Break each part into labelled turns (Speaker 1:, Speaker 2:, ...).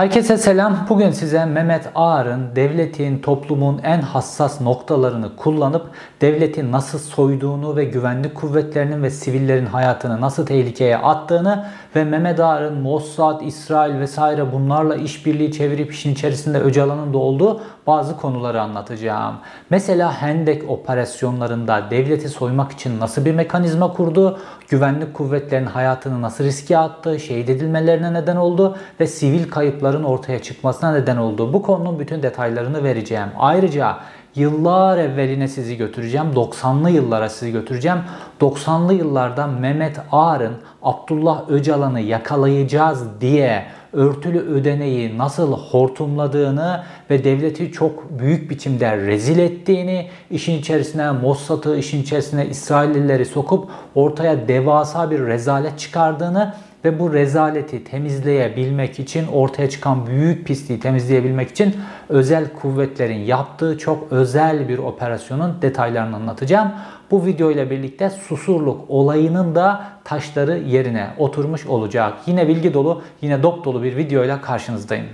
Speaker 1: Herkese selam. Bugün size Mehmet Ağar'ın devletin, toplumun en hassas noktalarını kullanıp devleti nasıl soyduğunu ve güvenlik kuvvetlerinin ve sivillerin hayatını nasıl tehlikeye attığını ve Mehmet Ağar'ın Mossad, İsrail vesaire bunlarla işbirliği çevirip işin içerisinde Öcalan'ın da olduğu bazı konuları anlatacağım. Mesela Hendek operasyonlarında devleti soymak için nasıl bir mekanizma kurdu, güvenlik kuvvetlerinin hayatını nasıl riske attı, şehit edilmelerine neden oldu ve sivil kayıpların ortaya çıkmasına neden oldu. Bu konunun bütün detaylarını vereceğim. Ayrıca yıllar evveline sizi götüreceğim. 90'lı yıllara sizi götüreceğim. 90'lı yıllarda Mehmet Ağar'ın Abdullah Öcalan'ı yakalayacağız diye örtülü ödeneği nasıl hortumladığını ve devleti çok büyük biçimde rezil ettiğini, işin içerisine Mossad'ı, işin içerisine İsraillileri sokup ortaya devasa bir rezalet çıkardığını ve bu rezaleti temizleyebilmek için ortaya çıkan büyük pisliği temizleyebilmek için özel kuvvetlerin yaptığı çok özel bir operasyonun detaylarını anlatacağım. Bu video ile birlikte Susurluk olayının da taşları yerine oturmuş olacak. Yine bilgi dolu, yine dop dolu bir video ile karşınızdayım.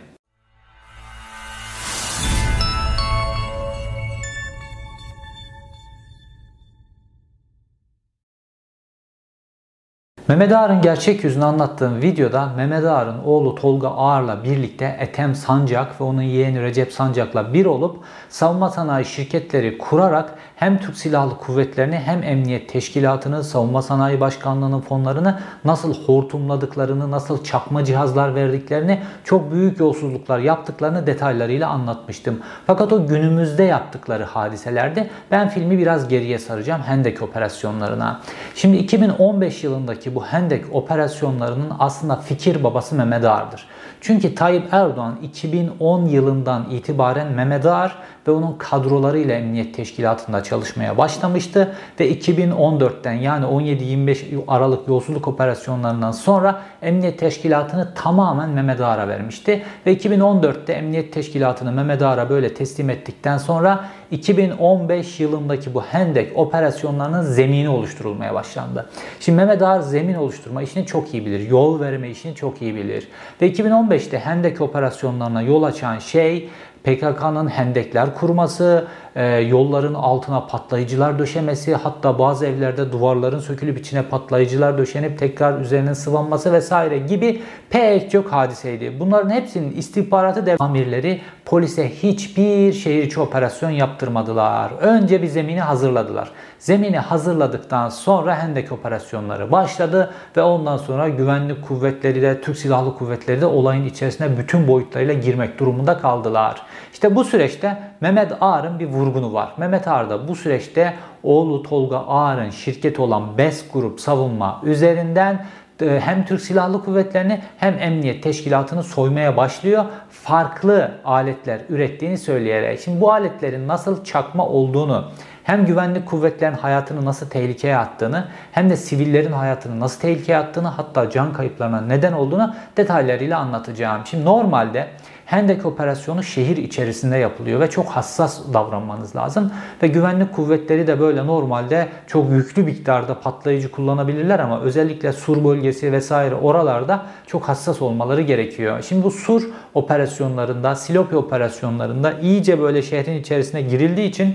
Speaker 1: Mehmet Ağar'ın gerçek yüzünü anlattığım videoda Mehmet Ağar'ın oğlu Tolga Ağar'la birlikte Ethem Sancak ve onun yeğeni Recep Sancak'la bir olup savunma sanayi şirketleri kurarak hem Türk Silahlı Kuvvetleri'ni hem Emniyet Teşkilatı'nı, Savunma Sanayi Başkanlığı'nın fonlarını nasıl hortumladıklarını, nasıl çakma cihazlar verdiklerini, çok büyük yolsuzluklar yaptıklarını detaylarıyla anlatmıştım. Fakat o günümüzde yaptıkları hadiselerde ben filmi biraz geriye saracağım Hendek operasyonlarına. Şimdi 2015 yılındaki bu Hendek operasyonlarının aslında fikir babası Mehmet Ağar'dır. Çünkü Tayyip Erdoğan 2010 yılından itibaren Mehmet Ağar ve onun kadrolarıyla Emniyet Teşkilatı'nda çalışmaya başlamıştı ve 2014'ten yani 17-25 Aralık yolsuzluk operasyonlarından sonra Emniyet Teşkilatı'nı tamamen Mehmet Ağar'a vermişti ve 2014'te Emniyet Teşkilatı'nı Mehmet Ağar'a böyle teslim ettikten sonra 2015 yılındaki bu Hendek operasyonlarının zemini oluşturulmaya başlandı. Şimdi Mehmet Ağar zemin oluşturma işini çok iyi bilir. Yol verme işini çok iyi bilir. Ve 2015'te Hendek operasyonlarına yol açan şey PKK'nın hendekler kurması, e, yolların altına patlayıcılar döşemesi, hatta bazı evlerde duvarların sökülüp içine patlayıcılar döşenip tekrar üzerine sıvanması vesaire gibi pek çok hadiseydi. Bunların hepsinin istihbaratı dev amirleri polise hiçbir şehir içi operasyon yaptırmadılar. Önce bir zemini hazırladılar. Zemini hazırladıktan sonra Hendek operasyonları başladı ve ondan sonra güvenlik kuvvetleri de Türk Silahlı Kuvvetleri de olayın içerisine bütün boyutlarıyla girmek durumunda kaldılar. İşte bu süreçte Mehmet Ağar'ın bir vurgunu var. Mehmet Ağar da bu süreçte oğlu Tolga Ağar'ın şirketi olan BES Grup Savunma üzerinden e, hem Türk Silahlı Kuvvetleri'ni hem Emniyet Teşkilatı'nı soymaya başlıyor. Farklı aletler ürettiğini söyleyerek. Şimdi bu aletlerin nasıl çakma olduğunu hem güvenlik kuvvetlerinin hayatını nasıl tehlikeye attığını hem de sivillerin hayatını nasıl tehlikeye attığını hatta can kayıplarına neden olduğunu detaylarıyla anlatacağım. Şimdi normalde Hendek operasyonu şehir içerisinde yapılıyor ve çok hassas davranmanız lazım. Ve güvenlik kuvvetleri de böyle normalde çok yüklü miktarda patlayıcı kullanabilirler ama özellikle Sur bölgesi vesaire oralarda çok hassas olmaları gerekiyor. Şimdi bu Sur operasyonlarında, Silopi operasyonlarında iyice böyle şehrin içerisine girildiği için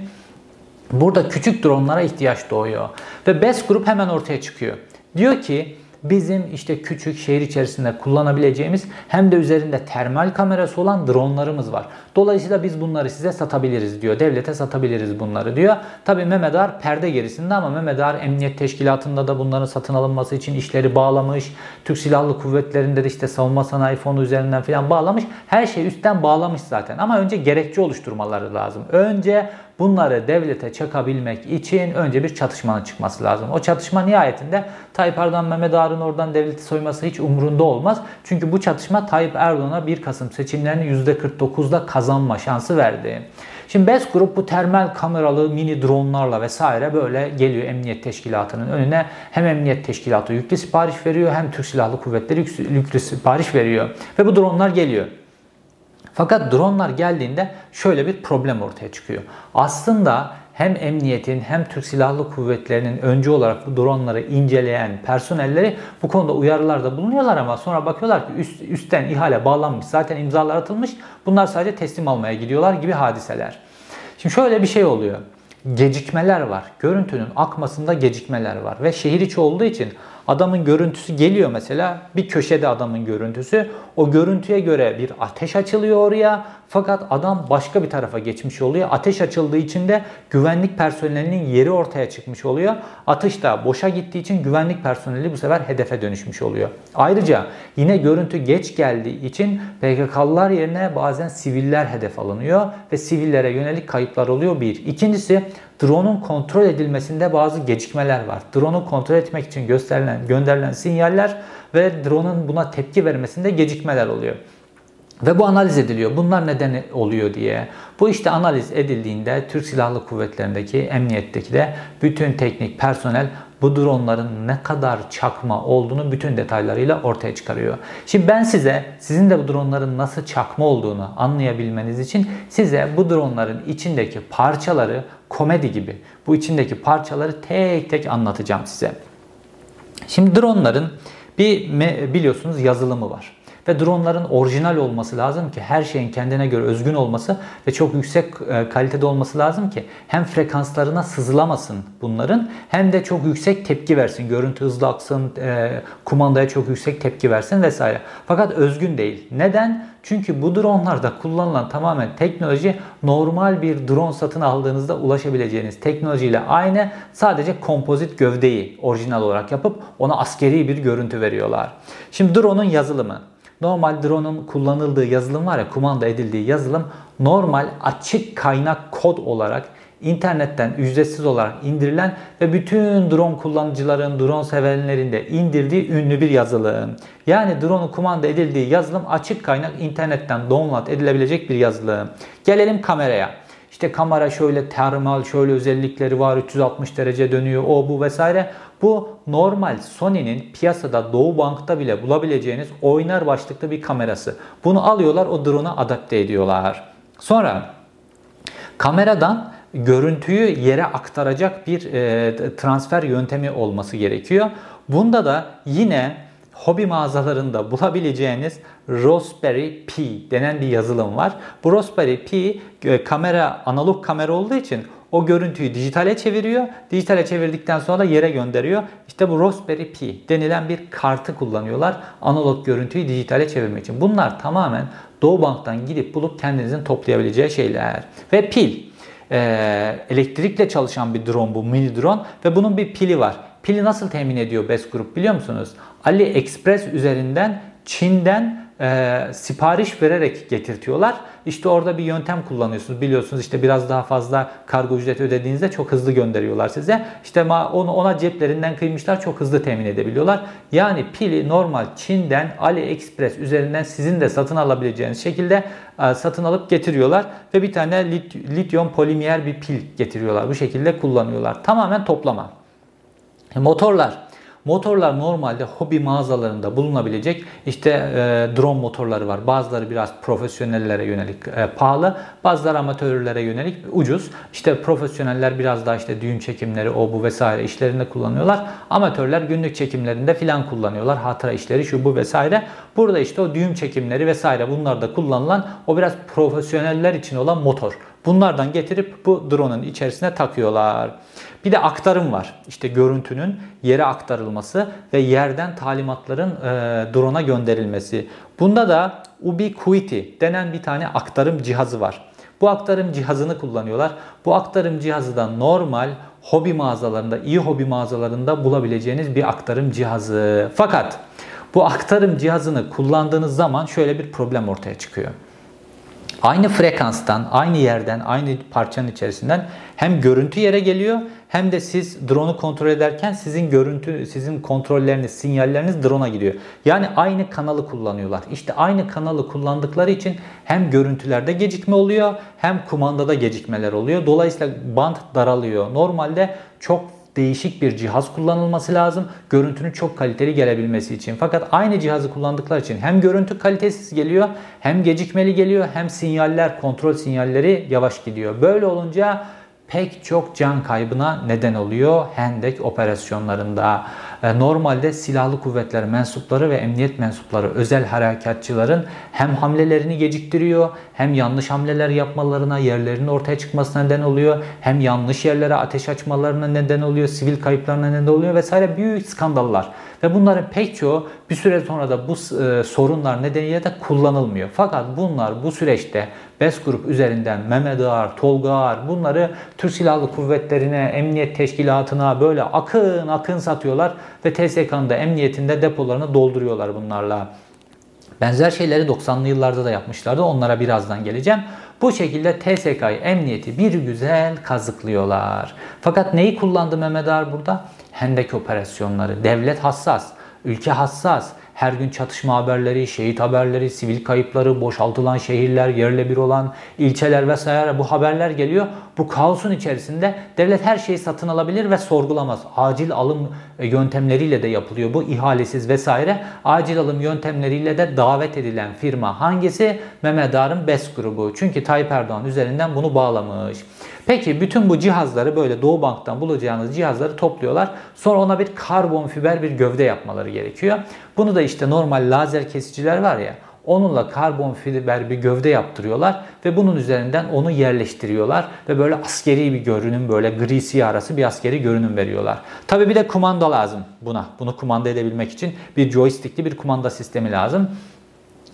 Speaker 1: burada küçük dronlara ihtiyaç doğuyor. Ve BES grup hemen ortaya çıkıyor. Diyor ki bizim işte küçük şehir içerisinde kullanabileceğimiz hem de üzerinde termal kamerası olan dronlarımız var. Dolayısıyla biz bunları size satabiliriz diyor. Devlete satabiliriz bunları diyor. Tabi Mehmet Ağar perde gerisinde ama Mehmet Ağar Emniyet Teşkilatı'nda da bunların satın alınması için işleri bağlamış. Türk Silahlı Kuvvetleri'nde de işte savunma sanayi fonu üzerinden falan bağlamış. Her şey üstten bağlamış zaten. Ama önce gerekçe oluşturmaları lazım. Önce bunları devlete çakabilmek için önce bir çatışmanın çıkması lazım. O çatışma nihayetinde Tayyip Erdoğan Mehmet Ağar'ın oradan devleti soyması hiç umurunda olmaz. Çünkü bu çatışma Tayyip Erdoğan'a 1 Kasım seçimlerini %49'da kazanma şansı verdi. Şimdi BES Grup bu termal kameralı mini dronlarla vesaire böyle geliyor Emniyet Teşkilatı'nın önüne. Hem Emniyet Teşkilatı yüklü sipariş veriyor hem Türk Silahlı Kuvvetleri yüklü sipariş veriyor. Ve bu dronlar geliyor. Fakat dronlar geldiğinde şöyle bir problem ortaya çıkıyor. Aslında hem emniyetin hem Türk Silahlı Kuvvetleri'nin öncü olarak bu dronları inceleyen personelleri bu konuda uyarılarda bulunuyorlar ama sonra bakıyorlar ki üst, üstten ihale bağlanmış zaten imzalar atılmış bunlar sadece teslim almaya gidiyorlar gibi hadiseler. Şimdi şöyle bir şey oluyor gecikmeler var. Görüntünün akmasında gecikmeler var ve şehir içi olduğu için Adamın görüntüsü geliyor mesela bir köşede adamın görüntüsü. O görüntüye göre bir ateş açılıyor oraya. Fakat adam başka bir tarafa geçmiş oluyor. Ateş açıldığı için de güvenlik personelinin yeri ortaya çıkmış oluyor. Atış da boşa gittiği için güvenlik personeli bu sefer hedefe dönüşmüş oluyor. Ayrıca yine görüntü geç geldiği için PKK'lılar yerine bazen siviller hedef alınıyor ve sivillere yönelik kayıplar oluyor bir. İkincisi drone'un kontrol edilmesinde bazı gecikmeler var. Drone'u kontrol etmek için gösterilen, gönderilen sinyaller ve drone'un buna tepki vermesinde gecikmeler oluyor. Ve bu analiz ediliyor. Bunlar neden oluyor diye. Bu işte analiz edildiğinde Türk Silahlı Kuvvetleri'ndeki, emniyetteki de bütün teknik personel bu dronların ne kadar çakma olduğunu bütün detaylarıyla ortaya çıkarıyor. Şimdi ben size sizin de bu dronların nasıl çakma olduğunu anlayabilmeniz için size bu dronların içindeki parçaları komedi gibi bu içindeki parçaları tek tek anlatacağım size. Şimdi dronların bir biliyorsunuz yazılımı var. Ve dronların orijinal olması lazım ki her şeyin kendine göre özgün olması ve çok yüksek e, kalitede olması lazım ki hem frekanslarına sızılamasın bunların hem de çok yüksek tepki versin. Görüntü hızlı aksın, e, kumandaya çok yüksek tepki versin vesaire. Fakat özgün değil. Neden? Çünkü bu dronlarda kullanılan tamamen teknoloji normal bir drone satın aldığınızda ulaşabileceğiniz teknolojiyle aynı. Sadece kompozit gövdeyi orijinal olarak yapıp ona askeri bir görüntü veriyorlar. Şimdi drone'un yazılımı. Normal drone'un kullanıldığı yazılım var ya kumanda edildiği yazılım normal açık kaynak kod olarak internetten ücretsiz olarak indirilen ve bütün drone kullanıcıların, drone sevenlerin de indirdiği ünlü bir yazılım. Yani drone'un kumanda edildiği yazılım açık kaynak internetten download edilebilecek bir yazılım. Gelelim kameraya. İşte kamera şöyle termal, şöyle özellikleri var, 360 derece dönüyor, o bu vesaire. Bu normal Sony'nin piyasada Doğu Bank'ta bile bulabileceğiniz oynar başlıklı bir kamerası. Bunu alıyorlar o drone'a adapte ediyorlar. Sonra kameradan görüntüyü yere aktaracak bir e, transfer yöntemi olması gerekiyor. Bunda da yine hobi mağazalarında bulabileceğiniz Raspberry Pi denen bir yazılım var. Bu Raspberry Pi e, kamera analog kamera olduğu için o görüntüyü dijitale çeviriyor. Dijitale çevirdikten sonra da yere gönderiyor. İşte bu Raspberry Pi denilen bir kartı kullanıyorlar analog görüntüyü dijitale çevirmek için. Bunlar tamamen Doğu Bank'tan gidip bulup kendinizin toplayabileceği şeyler. Ve pil. Ee, elektrikle çalışan bir drone bu mini drone ve bunun bir pili var. Pili nasıl temin ediyor Best Group biliyor musunuz? AliExpress üzerinden Çin'den e, sipariş vererek getirtiyorlar. İşte orada bir yöntem kullanıyorsunuz. Biliyorsunuz işte biraz daha fazla kargo ücreti ödediğinizde çok hızlı gönderiyorlar size. İşte onu ona ceplerinden kıymışlar çok hızlı temin edebiliyorlar. Yani pili normal Çin'den AliExpress üzerinden sizin de satın alabileceğiniz şekilde e, satın alıp getiriyorlar ve bir tane lit, lityum polimer bir pil getiriyorlar. Bu şekilde kullanıyorlar. Tamamen toplama. Motorlar Motorlar normalde hobi mağazalarında bulunabilecek işte e, drone motorları var. Bazıları biraz profesyonellere yönelik e, pahalı, bazıları amatörlere yönelik ucuz. İşte profesyoneller biraz daha işte düğün çekimleri, o bu vesaire işlerinde kullanıyorlar. Amatörler günlük çekimlerinde filan kullanıyorlar. Hatıra işleri şu bu vesaire. Burada işte o düğüm çekimleri vesaire bunlarda kullanılan o biraz profesyoneller için olan motor. Bunlardan getirip bu drone'un içerisine takıyorlar. Bir de aktarım var. İşte görüntünün yere aktarılması ve yerden talimatların e, drone'a gönderilmesi. Bunda da Ubiquiti denen bir tane aktarım cihazı var. Bu aktarım cihazını kullanıyorlar. Bu aktarım cihazı da normal hobi mağazalarında, iyi hobi mağazalarında bulabileceğiniz bir aktarım cihazı. Fakat bu aktarım cihazını kullandığınız zaman şöyle bir problem ortaya çıkıyor. Aynı frekanstan, aynı yerden, aynı parçanın içerisinden hem görüntü yere geliyor hem de siz drone'u kontrol ederken sizin görüntü, sizin kontrolleriniz, sinyalleriniz drone'a gidiyor. Yani aynı kanalı kullanıyorlar. İşte aynı kanalı kullandıkları için hem görüntülerde gecikme oluyor hem kumandada gecikmeler oluyor. Dolayısıyla band daralıyor. Normalde çok değişik bir cihaz kullanılması lazım. Görüntünün çok kaliteli gelebilmesi için. Fakat aynı cihazı kullandıkları için hem görüntü kalitesiz geliyor, hem gecikmeli geliyor, hem sinyaller, kontrol sinyalleri yavaş gidiyor. Böyle olunca pek çok can kaybına neden oluyor Hendek operasyonlarında. E, normalde silahlı kuvvetler mensupları ve emniyet mensupları özel harekatçıların hem hamlelerini geciktiriyor hem yanlış hamleler yapmalarına yerlerinin ortaya çıkmasına neden oluyor hem yanlış yerlere ateş açmalarına neden oluyor sivil kayıplarına neden oluyor vesaire büyük skandallar ve bunların pek çoğu bir süre sonra da bu e, sorunlar nedeniyle de kullanılmıyor. Fakat bunlar bu süreçte BES Grup üzerinden Mehmet Ağar, Tolga Ağar bunları Türk Silahlı Kuvvetleri'ne, Emniyet Teşkilatı'na böyle akın akın satıyorlar ve TSK'nın da emniyetinde depolarını dolduruyorlar bunlarla. Benzer şeyleri 90'lı yıllarda da yapmışlardı. Onlara birazdan geleceğim. Bu şekilde TSK'yı emniyeti bir güzel kazıklıyorlar. Fakat neyi kullandı Mehmet Ağar burada? Hendek operasyonları. Devlet hassas, ülke hassas. Her gün çatışma haberleri, şehit haberleri, sivil kayıpları, boşaltılan şehirler, yerle bir olan ilçeler vesaire bu haberler geliyor. Bu kaosun içerisinde devlet her şeyi satın alabilir ve sorgulamaz. Acil alım yöntemleriyle de yapılıyor bu ihalesiz vesaire. Acil alım yöntemleriyle de davet edilen firma hangisi? Mehmet Ağar'ın BES grubu. Çünkü Tayyip Erdoğan üzerinden bunu bağlamış. Peki bütün bu cihazları böyle Doğu Bank'tan bulacağınız cihazları topluyorlar. Sonra ona bir karbon fiber bir gövde yapmaları gerekiyor. Bunu da işte normal lazer kesiciler var ya Onunla karbon fiber bir gövde yaptırıyorlar ve bunun üzerinden onu yerleştiriyorlar ve böyle askeri bir görünüm böyle gri siyah arası bir askeri görünüm veriyorlar. Tabi bir de kumanda lazım buna. Bunu kumanda edebilmek için bir joystickli bir kumanda sistemi lazım.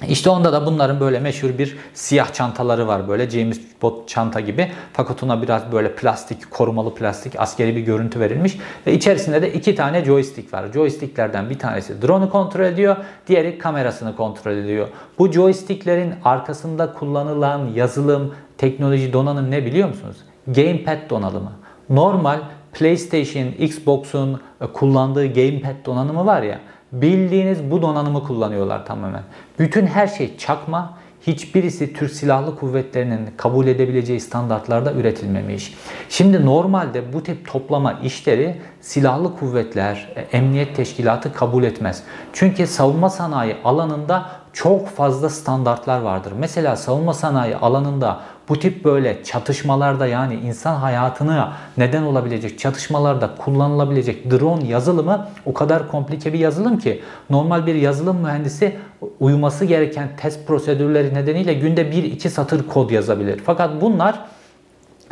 Speaker 1: İşte onda da bunların böyle meşhur bir siyah çantaları var böyle James Bond çanta gibi. Fakat ona biraz böyle plastik, korumalı plastik, askeri bir görüntü verilmiş. Ve içerisinde de iki tane joystick var. Joysticklerden bir tanesi drone'u kontrol ediyor, diğeri kamerasını kontrol ediyor. Bu joysticklerin arkasında kullanılan yazılım, teknoloji, donanım ne biliyor musunuz? Gamepad donanımı. Normal PlayStation, Xbox'un kullandığı gamepad donanımı var ya Bildiğiniz bu donanımı kullanıyorlar tamamen. Bütün her şey çakma. Hiçbirisi Türk Silahlı Kuvvetleri'nin kabul edebileceği standartlarda üretilmemiş. Şimdi normalde bu tip toplama işleri silahlı kuvvetler, e, emniyet teşkilatı kabul etmez. Çünkü savunma sanayi alanında çok fazla standartlar vardır. Mesela savunma sanayi alanında bu tip böyle çatışmalarda yani insan hayatını neden olabilecek çatışmalarda kullanılabilecek drone yazılımı o kadar komplike bir yazılım ki normal bir yazılım mühendisi uyması gereken test prosedürleri nedeniyle günde 1-2 satır kod yazabilir. Fakat bunlar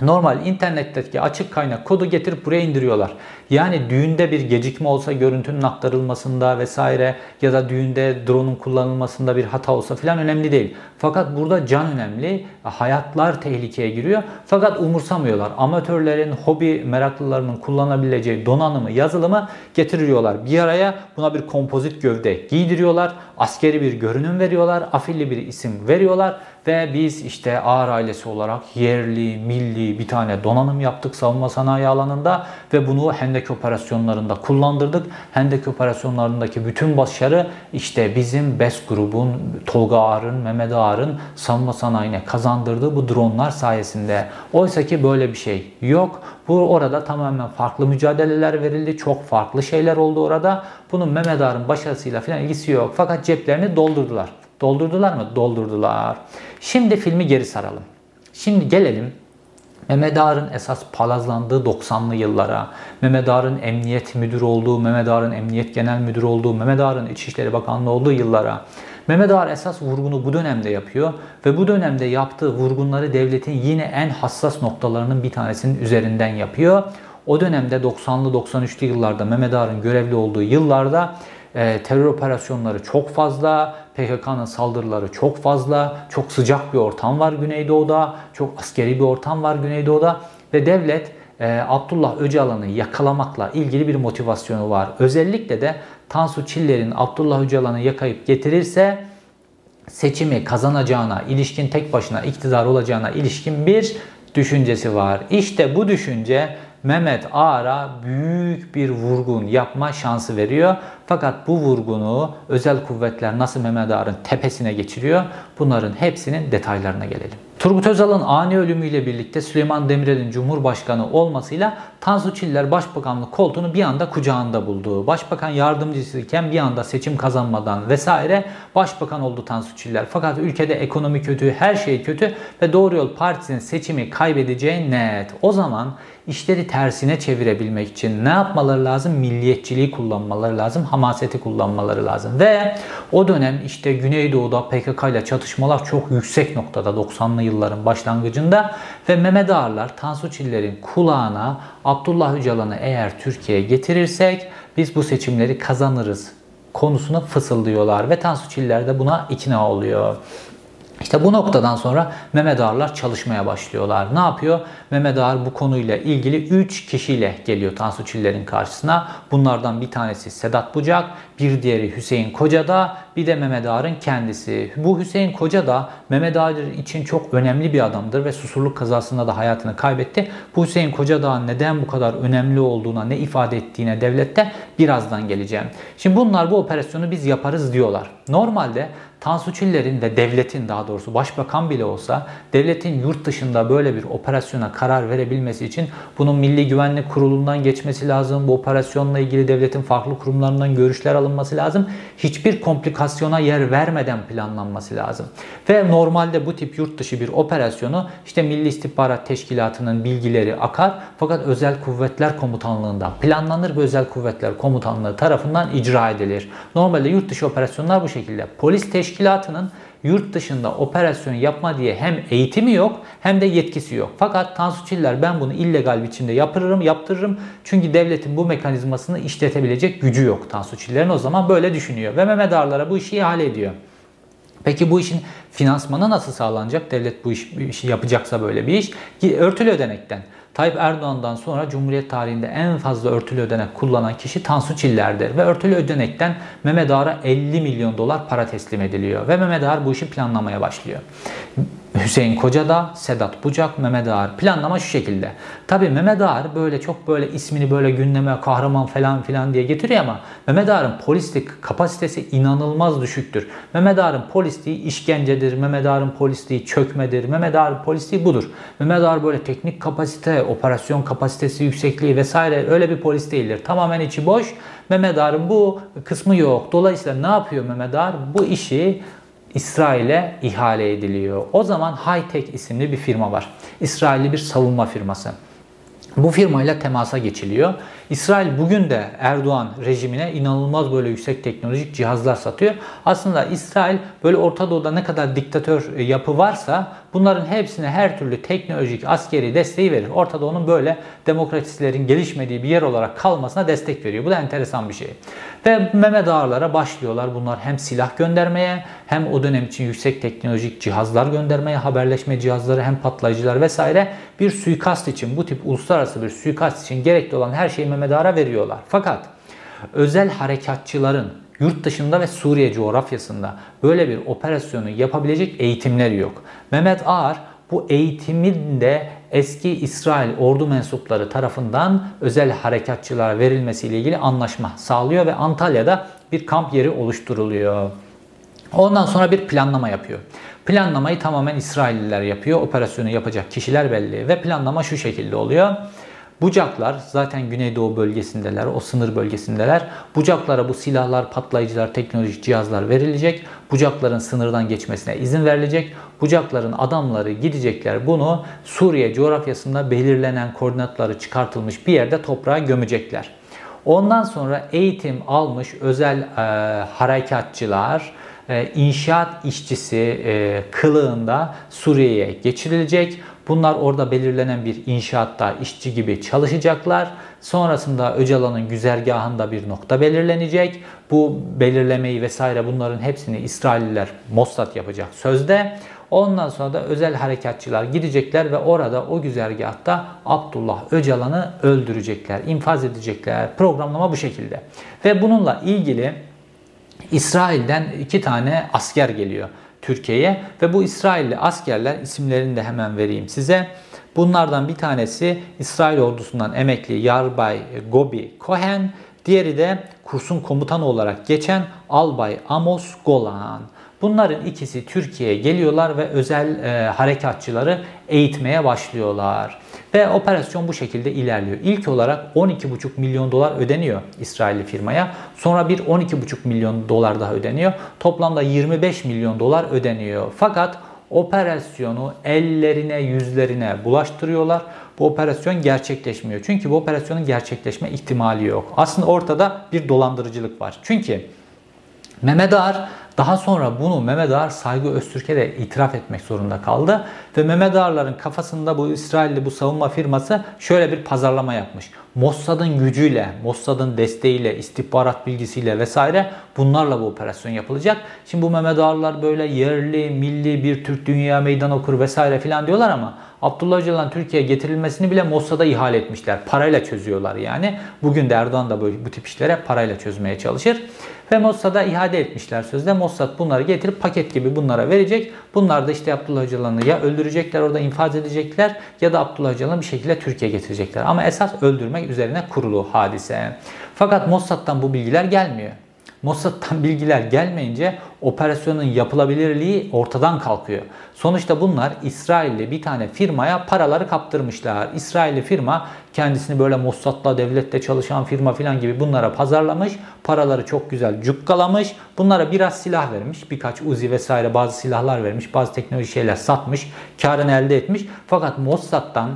Speaker 1: Normal internetteki açık kaynak kodu getirip buraya indiriyorlar. Yani düğünde bir gecikme olsa görüntünün aktarılmasında vesaire ya da düğünde drone'un kullanılmasında bir hata olsa filan önemli değil. Fakat burada can önemli. Hayatlar tehlikeye giriyor. Fakat umursamıyorlar. Amatörlerin, hobi meraklılarının kullanabileceği donanımı, yazılımı getiriyorlar. Bir araya buna bir kompozit gövde giydiriyorlar. Askeri bir görünüm veriyorlar. Afilli bir isim veriyorlar ve biz işte Ağır ailesi olarak yerli, milli bir tane donanım yaptık savunma sanayi alanında ve bunu Hendek operasyonlarında kullandırdık. Hendek operasyonlarındaki bütün başarı işte bizim BES grubun, Tolga Ağar'ın, Mehmet Ağar'ın savunma sanayine kazandırdığı bu dronlar sayesinde. Oysa ki böyle bir şey yok. Bu orada tamamen farklı mücadeleler verildi. Çok farklı şeyler oldu orada. Bunun Mehmet Ağar'ın başarısıyla falan ilgisi yok. Fakat ceplerini doldurdular. Doldurdular mı? Doldurdular. Şimdi filmi geri saralım. Şimdi gelelim Mehmet Ağar'ın esas palazlandığı 90'lı yıllara, Mehmet Ağar'ın emniyet müdürü olduğu, Mehmet Ağar'ın emniyet genel müdürü olduğu, Mehmet Ağar'ın İçişleri Bakanlığı olduğu yıllara. Mehmet Ağar esas vurgunu bu dönemde yapıyor ve bu dönemde yaptığı vurgunları devletin yine en hassas noktalarının bir tanesinin üzerinden yapıyor. O dönemde 90'lı 93'lü yıllarda Mehmet Ağar'ın görevli olduğu yıllarda e, terör operasyonları çok fazla, PKK'nın saldırıları çok fazla, çok sıcak bir ortam var Güneydoğu'da, çok askeri bir ortam var Güneydoğu'da ve devlet e, Abdullah Öcalan'ı yakalamakla ilgili bir motivasyonu var. Özellikle de Tansu Çiller'in Abdullah Öcalan'ı yakayıp getirirse seçimi kazanacağına ilişkin tek başına iktidar olacağına ilişkin bir düşüncesi var. İşte bu düşünce Mehmet Ağar'a büyük bir vurgun yapma şansı veriyor. Fakat bu vurgunu özel kuvvetler nasıl Mehmet Ağar'ın tepesine geçiriyor? Bunların hepsinin detaylarına gelelim. Turgut Özal'ın ani ölümüyle birlikte Süleyman Demirel'in Cumhurbaşkanı olmasıyla Tansu Çiller Başbakanlık koltuğunu bir anda kucağında buldu. Başbakan yardımcısıyken bir anda seçim kazanmadan vesaire başbakan oldu Tansu Çiller. Fakat ülkede ekonomi kötü, her şey kötü ve Doğru Yol Partisi'nin seçimi kaybedeceği net. O zaman işleri tersine çevirebilmek için ne yapmaları lazım? Milliyetçiliği kullanmaları lazım, hamaseti kullanmaları lazım. Ve o dönem işte Güneydoğu'da PKK ile çatışmalar çok yüksek noktada 90'lı yılların başlangıcında ve Mehmet Ağarlar Tansu Çiller'in kulağına Abdullah Öcalan'ı eğer Türkiye'ye getirirsek biz bu seçimleri kazanırız konusunu fısıldıyorlar ve Tansu Çiller de buna ikna oluyor. İşte bu noktadan sonra Mehmet Ağarlar çalışmaya başlıyorlar. Ne yapıyor? Mehmet Ağar bu konuyla ilgili 3 kişiyle geliyor Tansu Çiller'in karşısına. Bunlardan bir tanesi Sedat Bucak, bir diğeri Hüseyin Kocada, bir de Mehmet Ağar'ın kendisi. Bu Hüseyin Koca da Mehmet Ağar için çok önemli bir adamdır ve susurluk kazasında da hayatını kaybetti. Bu Hüseyin Koca neden bu kadar önemli olduğuna, ne ifade ettiğine devlette birazdan geleceğim. Şimdi bunlar bu operasyonu biz yaparız diyorlar. Normalde Tansu Çiller'in ve devletin daha doğrusu başbakan bile olsa devletin yurt dışında böyle bir operasyona karar verebilmesi için bunun Milli Güvenlik Kurulu'ndan geçmesi lazım. Bu operasyonla ilgili devletin farklı kurumlarından görüşler alınması lazım. Hiçbir komplikasyona yer vermeden planlanması lazım. Ve normalde bu tip yurt dışı bir operasyonu işte Milli İstihbarat Teşkilatı'nın bilgileri akar fakat Özel Kuvvetler Komutanlığı'ndan planlanır ve Özel Kuvvetler Komutanlığı tarafından icra edilir. Normalde yurt dışı operasyonlar bu şekilde. Polis teşkilatının yurt dışında operasyon yapma diye hem eğitimi yok hem de yetkisi yok. Fakat Tansu Çiller ben bunu illegal biçimde yaptırırım, yaptırırım. Çünkü devletin bu mekanizmasını işletebilecek gücü yok Tansu Çiller'in o zaman böyle düşünüyor. Ve Mehmet Ağarlar'a bu işi ihale ediyor. Peki bu işin finansmanı nasıl sağlanacak? Devlet bu işi yapacaksa böyle bir iş. Örtülü ödenekten. Tayyip Erdoğan'dan sonra Cumhuriyet tarihinde en fazla örtülü ödenek kullanan kişi Tansu Çiller'dir. Ve örtülü ödenekten Mehmet Ağar'a 50 milyon dolar para teslim ediliyor. Ve Mehmet Ağar bu işi planlamaya başlıyor. Hüseyin Kocada, Sedat Bucak, Mehmet Ağar. Planlama şu şekilde. Tabi Mehmet Ağar böyle çok böyle ismini böyle gündeme kahraman falan filan diye getiriyor ama Mehmet Ağar'ın polislik kapasitesi inanılmaz düşüktür. Mehmet Ağar'ın polisliği işkencedir. Mehmet Ağar'ın polisliği çökmedir. Mehmet Ağar'ın polisliği budur. Mehmet Ağar böyle teknik kapasite, operasyon kapasitesi yüksekliği vesaire öyle bir polis değildir. Tamamen içi boş. Mehmet Ağar'ın bu kısmı yok. Dolayısıyla ne yapıyor Mehmet Ağar? Bu işi İsrail'e ihale ediliyor. O zaman Hightech isimli bir firma var. İsrailli bir savunma firması. Bu firmayla temasa geçiliyor. İsrail bugün de Erdoğan rejimine inanılmaz böyle yüksek teknolojik cihazlar satıyor. Aslında İsrail böyle Orta Doğu'da ne kadar diktatör yapı varsa bunların hepsine her türlü teknolojik askeri desteği verir. Orta Doğu'nun böyle demokrasilerin gelişmediği bir yer olarak kalmasına destek veriyor. Bu da enteresan bir şey. Ve Mehmet Ağarlara başlıyorlar bunlar hem silah göndermeye hem o dönem için yüksek teknolojik cihazlar göndermeye, haberleşme cihazları hem patlayıcılar vesaire bir suikast için bu tip uluslararası bir suikast için gerekli olan her şeyi Ağar'a veriyorlar. Fakat özel harekatçıların yurt dışında ve Suriye coğrafyasında böyle bir operasyonu yapabilecek eğitimleri yok. Mehmet Ağar bu eğitimin de eski İsrail ordu mensupları tarafından özel harekatçılara verilmesiyle ilgili anlaşma sağlıyor ve Antalya'da bir kamp yeri oluşturuluyor. Ondan sonra bir planlama yapıyor. Planlamayı tamamen İsrailliler yapıyor. Operasyonu yapacak kişiler belli ve planlama şu şekilde oluyor. Bucaklar zaten Güneydoğu bölgesindeler, o sınır bölgesindeler. Bucaklara bu silahlar, patlayıcılar, teknolojik cihazlar verilecek. Bucakların sınırdan geçmesine izin verilecek. Bucakların adamları gidecekler bunu Suriye coğrafyasında belirlenen koordinatları çıkartılmış bir yerde toprağa gömecekler. Ondan sonra eğitim almış özel e, harekatçılar, e, inşaat işçisi e, kılığında Suriye'ye geçirilecek. Bunlar orada belirlenen bir inşaatta işçi gibi çalışacaklar. Sonrasında Öcalan'ın güzergahında bir nokta belirlenecek. Bu belirlemeyi vesaire bunların hepsini İsrailliler Mossad yapacak sözde. Ondan sonra da özel harekatçılar gidecekler ve orada o güzergahta Abdullah Öcalan'ı öldürecekler, infaz edecekler. Programlama bu şekilde. Ve bununla ilgili İsrail'den iki tane asker geliyor. Türkiye'ye ve bu İsrailli askerler isimlerini de hemen vereyim size. Bunlardan bir tanesi İsrail ordusundan emekli Yarbay Gobi Cohen, diğeri de kursun komutanı olarak geçen Albay Amos Golan. Bunların ikisi Türkiye'ye geliyorlar ve özel e, harekatçıları eğitmeye başlıyorlar. Ve operasyon bu şekilde ilerliyor. İlk olarak 12,5 milyon dolar ödeniyor İsrailli firmaya. Sonra bir 12,5 milyon dolar daha ödeniyor. Toplamda 25 milyon dolar ödeniyor. Fakat operasyonu ellerine yüzlerine bulaştırıyorlar. Bu operasyon gerçekleşmiyor. Çünkü bu operasyonun gerçekleşme ihtimali yok. Aslında ortada bir dolandırıcılık var. Çünkü Mehmet Ağar daha sonra bunu Mehmet Ağar Saygı Öztürk'e de itiraf etmek zorunda kaldı. Ve Mehmet Ağar'ların kafasında bu İsrailli bu savunma firması şöyle bir pazarlama yapmış. Mossad'ın gücüyle, Mossad'ın desteğiyle, istihbarat bilgisiyle vesaire bunlarla bu operasyon yapılacak. Şimdi bu Mehmet Ağarlar böyle yerli, milli bir Türk dünya meydan okur vesaire filan diyorlar ama Abdullah Öcalan Türkiye'ye getirilmesini bile Mossad'a ihale etmişler. Parayla çözüyorlar yani. Bugün de Erdoğan da böyle bu tip işlere parayla çözmeye çalışır. Ve Mossad'a ihale etmişler sözde. Mossad bunları getirip paket gibi bunlara verecek. Bunlar da işte Abdullah Öcalan'ı ya öldürecekler orada infaz edecekler ya da Abdullah Öcalan'ı bir şekilde Türkiye'ye getirecekler. Ama esas öldürmek üzerine kurulu hadise. Fakat Mossad'dan bu bilgiler gelmiyor. Mossad'dan bilgiler gelmeyince operasyonun yapılabilirliği ortadan kalkıyor. Sonuçta bunlar İsrailli bir tane firmaya paraları kaptırmışlar. İsrailli firma kendisini böyle Mossad'la devlette çalışan firma falan gibi bunlara pazarlamış. Paraları çok güzel cukkalamış. Bunlara biraz silah vermiş. Birkaç Uzi vesaire bazı silahlar vermiş. Bazı teknoloji şeyler satmış. Karını elde etmiş. Fakat Mossad'dan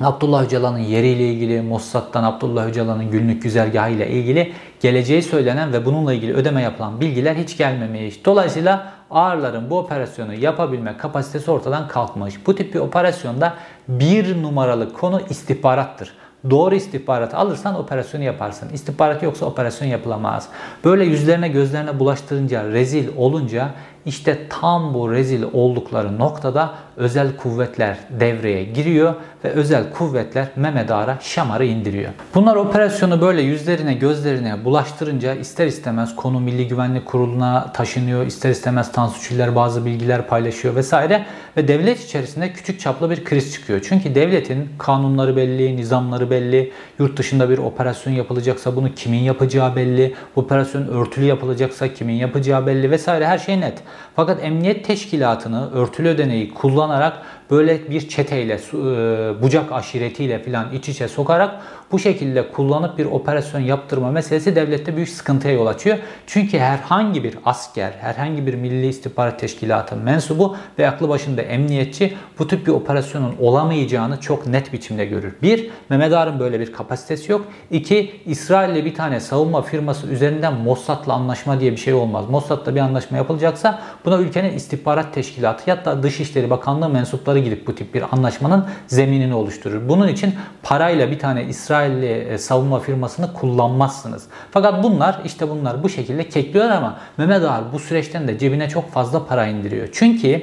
Speaker 1: Abdullah Öcalan'ın yeriyle ilgili, Mossad'dan Abdullah Öcalan'ın günlük güzergahı ile ilgili geleceği söylenen ve bununla ilgili ödeme yapılan bilgiler hiç gelmemiş. Dolayısıyla ağırların bu operasyonu yapabilme kapasitesi ortadan kalkmış. Bu tip bir operasyonda bir numaralı konu istihbarattır. Doğru istihbaratı alırsan operasyonu yaparsın. İstihbarat yoksa operasyon yapılamaz. Böyle yüzlerine gözlerine bulaştırınca, rezil olunca işte tam bu rezil oldukları noktada özel kuvvetler devreye giriyor ve özel kuvvetler Mehmet Ağar'a Şamar'ı indiriyor. Bunlar operasyonu böyle yüzlerine gözlerine bulaştırınca ister istemez konu Milli Güvenlik Kurulu'na taşınıyor. ister istemez Tansu Çiller bazı bilgiler paylaşıyor vesaire ve devlet içerisinde küçük çaplı bir kriz çıkıyor. Çünkü devletin kanunları belli, nizamları belli, yurt dışında bir operasyon yapılacaksa bunu kimin yapacağı belli, bu operasyon örtülü yapılacaksa kimin yapacağı belli vesaire her şey net. Fakat emniyet teşkilatını örtülü ödeneği kullanarak böyle bir çeteyle, e, bucak aşiretiyle filan iç içe sokarak bu şekilde kullanıp bir operasyon yaptırma meselesi devlette büyük sıkıntıya yol açıyor. Çünkü herhangi bir asker, herhangi bir Milli İstihbarat Teşkilatı mensubu ve aklı başında emniyetçi bu tip bir operasyonun olamayacağını çok net biçimde görür. Bir, Mehmet Ağar'ın böyle bir kapasitesi yok. İki, İsrail'le bir tane savunma firması üzerinden Mossad'la anlaşma diye bir şey olmaz. Mossad'la bir anlaşma yapılacaksa buna ülkenin istihbarat teşkilatı ya da Dışişleri Bakanlığı mensupları gidip bu tip bir anlaşmanın zeminini oluşturur. Bunun için parayla bir tane İsrailli e, savunma firmasını kullanmazsınız. Fakat bunlar işte bunlar bu şekilde kekliyor ama Mehmet Ağar bu süreçten de cebine çok fazla para indiriyor. Çünkü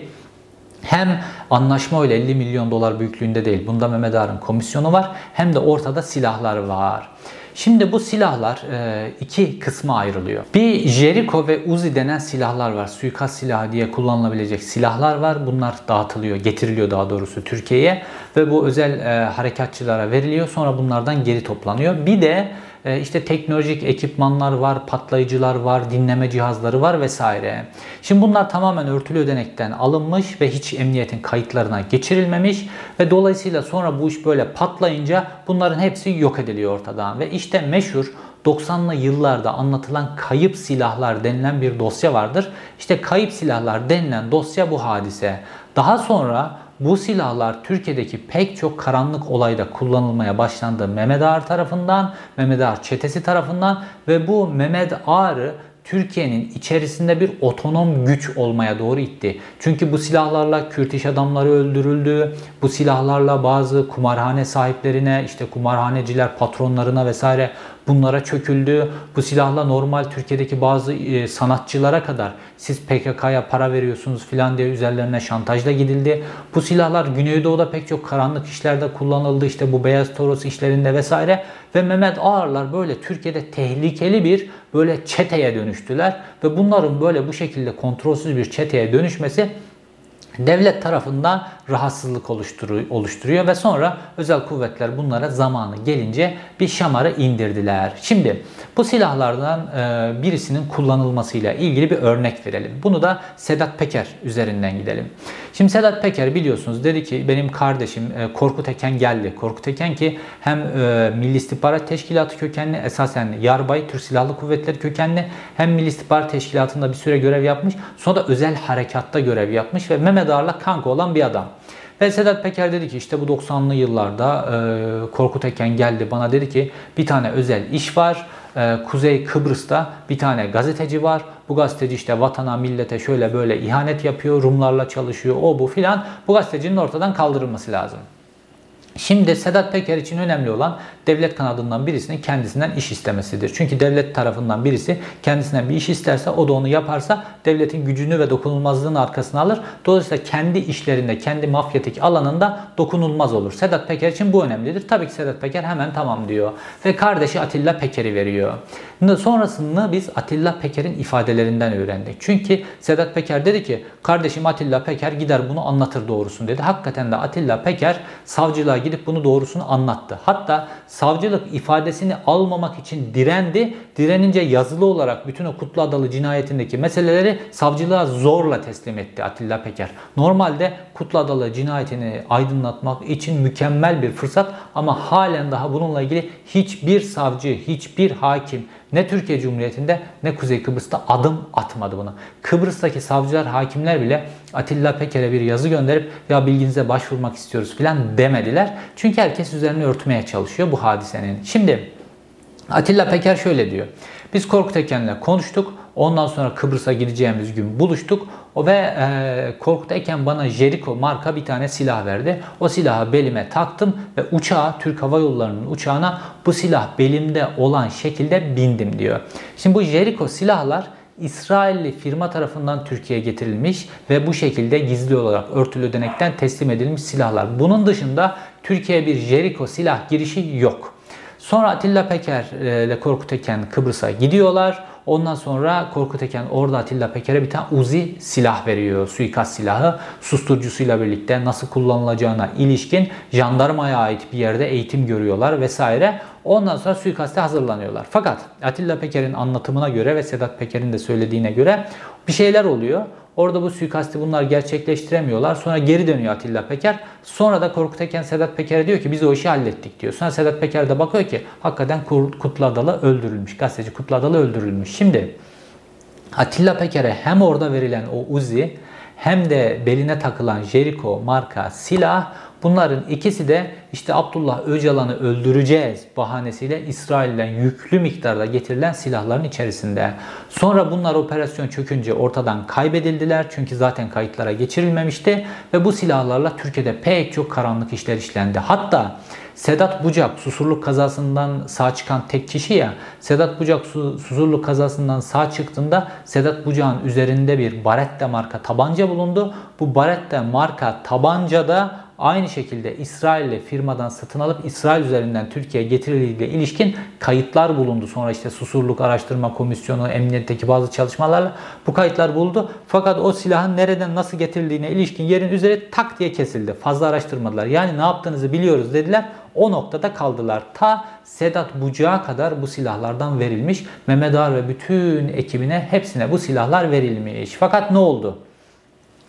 Speaker 1: hem anlaşma öyle 50 milyon dolar büyüklüğünde değil. Bunda Mehmet Ağar'ın komisyonu var. Hem de ortada silahlar var. Şimdi bu silahlar e, iki kısma ayrılıyor. Bir Jericho ve Uzi denen silahlar var. Suikast silahı diye kullanılabilecek silahlar var. Bunlar dağıtılıyor, getiriliyor daha doğrusu Türkiye'ye ve bu özel e, harekatçılara veriliyor. Sonra bunlardan geri toplanıyor. Bir de işte teknolojik ekipmanlar var, patlayıcılar var, dinleme cihazları var vesaire. Şimdi bunlar tamamen örtülü ödenekten alınmış ve hiç emniyetin kayıtlarına geçirilmemiş ve dolayısıyla sonra bu iş böyle patlayınca bunların hepsi yok ediliyor ortadan ve işte meşhur 90'lı yıllarda anlatılan kayıp silahlar denilen bir dosya vardır. İşte kayıp silahlar denilen dosya bu hadise. Daha sonra bu silahlar Türkiye'deki pek çok karanlık olayda kullanılmaya başlandı Mehmet Ağar tarafından, Mehmet Ağar çetesi tarafından ve bu Mehmet Ağar'ı Türkiye'nin içerisinde bir otonom güç olmaya doğru itti. Çünkü bu silahlarla Kürt iş adamları öldürüldü. Bu silahlarla bazı kumarhane sahiplerine, işte kumarhaneciler patronlarına vesaire bunlara çöküldü. Bu silahla normal Türkiye'deki bazı e, sanatçılara kadar siz PKK'ya para veriyorsunuz filan diye üzerlerine şantajla gidildi. Bu silahlar Güneydoğu'da pek çok karanlık işlerde kullanıldı. İşte bu Beyaz Toros işlerinde vesaire. Ve Mehmet Ağarlar böyle Türkiye'de tehlikeli bir böyle çeteye dönüştüler. Ve bunların böyle bu şekilde kontrolsüz bir çeteye dönüşmesi devlet tarafından rahatsızlık oluşturuyor ve sonra özel kuvvetler bunlara zamanı gelince bir şamarı indirdiler. Şimdi bu silahlardan e, birisinin kullanılmasıyla ilgili bir örnek verelim. Bunu da Sedat Peker üzerinden gidelim. Şimdi Sedat Peker biliyorsunuz dedi ki benim kardeşim e, Korkut Eken geldi. Korkut Eken ki hem e, Milli İstihbarat Teşkilatı kökenli esasen Yarbay Türk Silahlı Kuvvetleri kökenli hem Milli İstihbarat Teşkilatı'nda bir süre görev yapmış. Sonra da özel harekatta görev yapmış ve Mehmet Ağar'la kanka olan bir adam. Ve Sedat Peker dedi ki işte bu 90'lı yıllarda e, Korkut Eken geldi bana dedi ki bir tane özel iş var. E, Kuzey Kıbrıs'ta bir tane gazeteci var. Bu gazeteci işte vatana, millete şöyle böyle ihanet yapıyor, Rumlarla çalışıyor, o bu filan. Bu gazetecinin ortadan kaldırılması lazım. Şimdi Sedat Peker için önemli olan devlet kanadından birisinin kendisinden iş istemesidir. Çünkü devlet tarafından birisi kendisinden bir iş isterse o da onu yaparsa devletin gücünü ve dokunulmazlığını arkasına alır. Dolayısıyla kendi işlerinde, kendi mafyatik alanında dokunulmaz olur. Sedat Peker için bu önemlidir. Tabii ki Sedat Peker hemen tamam diyor. Ve kardeşi Atilla Peker'i veriyor. Sonrasını biz Atilla Peker'in ifadelerinden öğrendik. Çünkü Sedat Peker dedi ki kardeşim Atilla Peker gider bunu anlatır doğrusunu dedi. Hakikaten de Atilla Peker savcılığa gidip bunu doğrusunu anlattı. Hatta savcılık ifadesini almamak için direndi. Direnince yazılı olarak bütün o Kutlu Adalı cinayetindeki meseleleri savcılığa zorla teslim etti Atilla Peker. Normalde Kutlu Adalı cinayetini aydınlatmak için mükemmel bir fırsat ama halen daha bununla ilgili hiçbir savcı, hiçbir hakim ne Türkiye Cumhuriyeti'nde ne Kuzey Kıbrıs'ta adım atmadı bunu. Kıbrıs'taki savcılar, hakimler bile Atilla Peker'e bir yazı gönderip ya bilginize başvurmak istiyoruz filan demediler. Çünkü herkes üzerine örtmeye çalışıyor bu hadisenin. Şimdi Atilla Peker şöyle diyor. Biz Korkut Eken'le konuştuk. Ondan sonra Kıbrıs'a gideceğimiz gün buluştuk. O ve e, Korkut Eken bana Jericho marka bir tane silah verdi. O silahı belime taktım ve uçağa Türk Hava Yolları'nın uçağına bu silah belimde olan şekilde bindim diyor. Şimdi bu Jericho silahlar İsrailli firma tarafından Türkiye'ye getirilmiş ve bu şekilde gizli olarak örtülü ödenekten teslim edilmiş silahlar. Bunun dışında Türkiye'ye bir Jericho silah girişi yok. Sonra Atilla Peker ile Korkut Eken Kıbrıs'a gidiyorlar. Ondan sonra Korkut Eken orada Atilla Peker'e bir tane Uzi silah veriyor. Suikast silahı. Susturucusuyla birlikte nasıl kullanılacağına ilişkin jandarmaya ait bir yerde eğitim görüyorlar vesaire. Ondan sonra suikaste hazırlanıyorlar. Fakat Atilla Peker'in anlatımına göre ve Sedat Peker'in de söylediğine göre bir şeyler oluyor. Orada bu suikasti bunlar gerçekleştiremiyorlar. Sonra geri dönüyor Atilla Peker. Sonra da Korkut Eken Sedat Peker'e diyor ki biz o işi hallettik diyor. Sonra Sedat Peker de bakıyor ki hakikaten Kutlu Adalı öldürülmüş. Gazeteci Kutlu Adalı öldürülmüş. Şimdi Atilla Peker'e hem orada verilen o Uzi hem de beline takılan Jericho marka silah Bunların ikisi de işte Abdullah Öcalan'ı öldüreceğiz bahanesiyle İsrail'den yüklü miktarda getirilen silahların içerisinde. Sonra bunlar operasyon çökünce ortadan kaybedildiler çünkü zaten kayıtlara geçirilmemişti ve bu silahlarla Türkiye'de pek çok karanlık işler işlendi. Hatta Sedat Bucak susurluk kazasından sağ çıkan tek kişi ya. Sedat Bucak susurluk kazasından sağ çıktığında Sedat Bucak'ın üzerinde bir Baretta marka tabanca bulundu. Bu Baretta marka tabanca da aynı şekilde İsrail'le firmadan satın alıp İsrail üzerinden Türkiye'ye getirildiğiyle ilişkin kayıtlar bulundu. Sonra işte Susurluk Araştırma Komisyonu, emniyetteki bazı çalışmalarla bu kayıtlar buldu. Fakat o silahın nereden nasıl getirildiğine ilişkin yerin üzeri tak diye kesildi. Fazla araştırmadılar. Yani ne yaptığınızı biliyoruz dediler. O noktada kaldılar. Ta Sedat Bucağa kadar bu silahlardan verilmiş. Mehmet Ağar ve bütün ekibine hepsine bu silahlar verilmiş. Fakat ne oldu?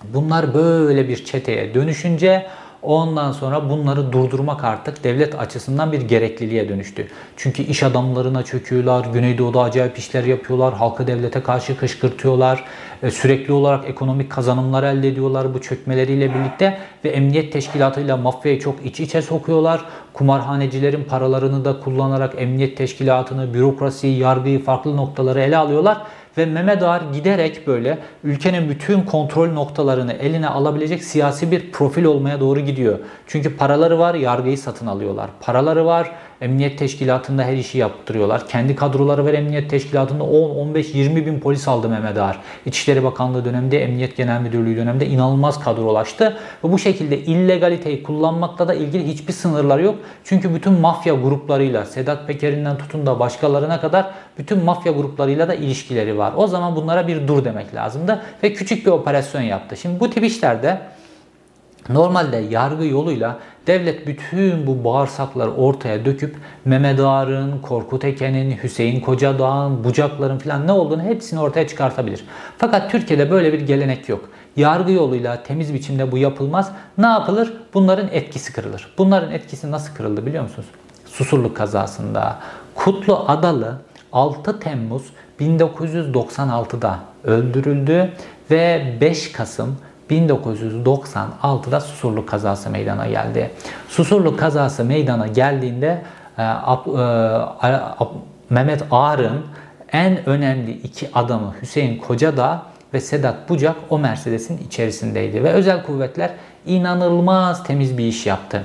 Speaker 1: Bunlar böyle bir çeteye dönüşünce Ondan sonra bunları durdurmak artık devlet açısından bir gerekliliğe dönüştü. Çünkü iş adamlarına çöküyorlar, Güneydoğu'da acayip işler yapıyorlar, halkı devlete karşı kışkırtıyorlar, e, sürekli olarak ekonomik kazanımlar elde ediyorlar bu çökmeleriyle birlikte ve emniyet teşkilatıyla mafyayı çok iç içe sokuyorlar. Kumarhanecilerin paralarını da kullanarak emniyet teşkilatını, bürokrasiyi, yargıyı farklı noktaları ele alıyorlar ve Mehmet Ağar giderek böyle ülkenin bütün kontrol noktalarını eline alabilecek siyasi bir profil olmaya doğru gidiyor. Çünkü paraları var, yargıyı satın alıyorlar. Paraları var, Emniyet teşkilatında her işi yaptırıyorlar. Kendi kadroları var emniyet teşkilatında 10, 15, 20 bin polis aldı Mehmet Ağar. İçişleri Bakanlığı döneminde, Emniyet Genel Müdürlüğü döneminde inanılmaz kadrolaştı. Ve bu şekilde illegaliteyi kullanmakla da ilgili hiçbir sınırlar yok. Çünkü bütün mafya gruplarıyla, Sedat Peker'inden tutun da başkalarına kadar bütün mafya gruplarıyla da ilişkileri var. O zaman bunlara bir dur demek lazımdı ve küçük bir operasyon yaptı. Şimdi bu tip işlerde Normalde yargı yoluyla devlet bütün bu bağırsakları ortaya döküp Mehmet Ağar'ın, Korkut Eken'in, Hüseyin Kocadağ'ın, Bucakların falan ne olduğunu hepsini ortaya çıkartabilir. Fakat Türkiye'de böyle bir gelenek yok. Yargı yoluyla temiz biçimde bu yapılmaz. Ne yapılır? Bunların etkisi kırılır. Bunların etkisi nasıl kırıldı biliyor musunuz? Susurluk kazasında Kutlu Adalı 6 Temmuz 1996'da öldürüldü ve 5 Kasım 1996'da Susurluk kazası meydana geldi. Susurluk kazası meydana geldiğinde e, e, Mehmet Ağar'ın en önemli iki adamı Hüseyin Kocadağ ve Sedat Bucak o Mercedes'in içerisindeydi. Ve özel kuvvetler inanılmaz temiz bir iş yaptı.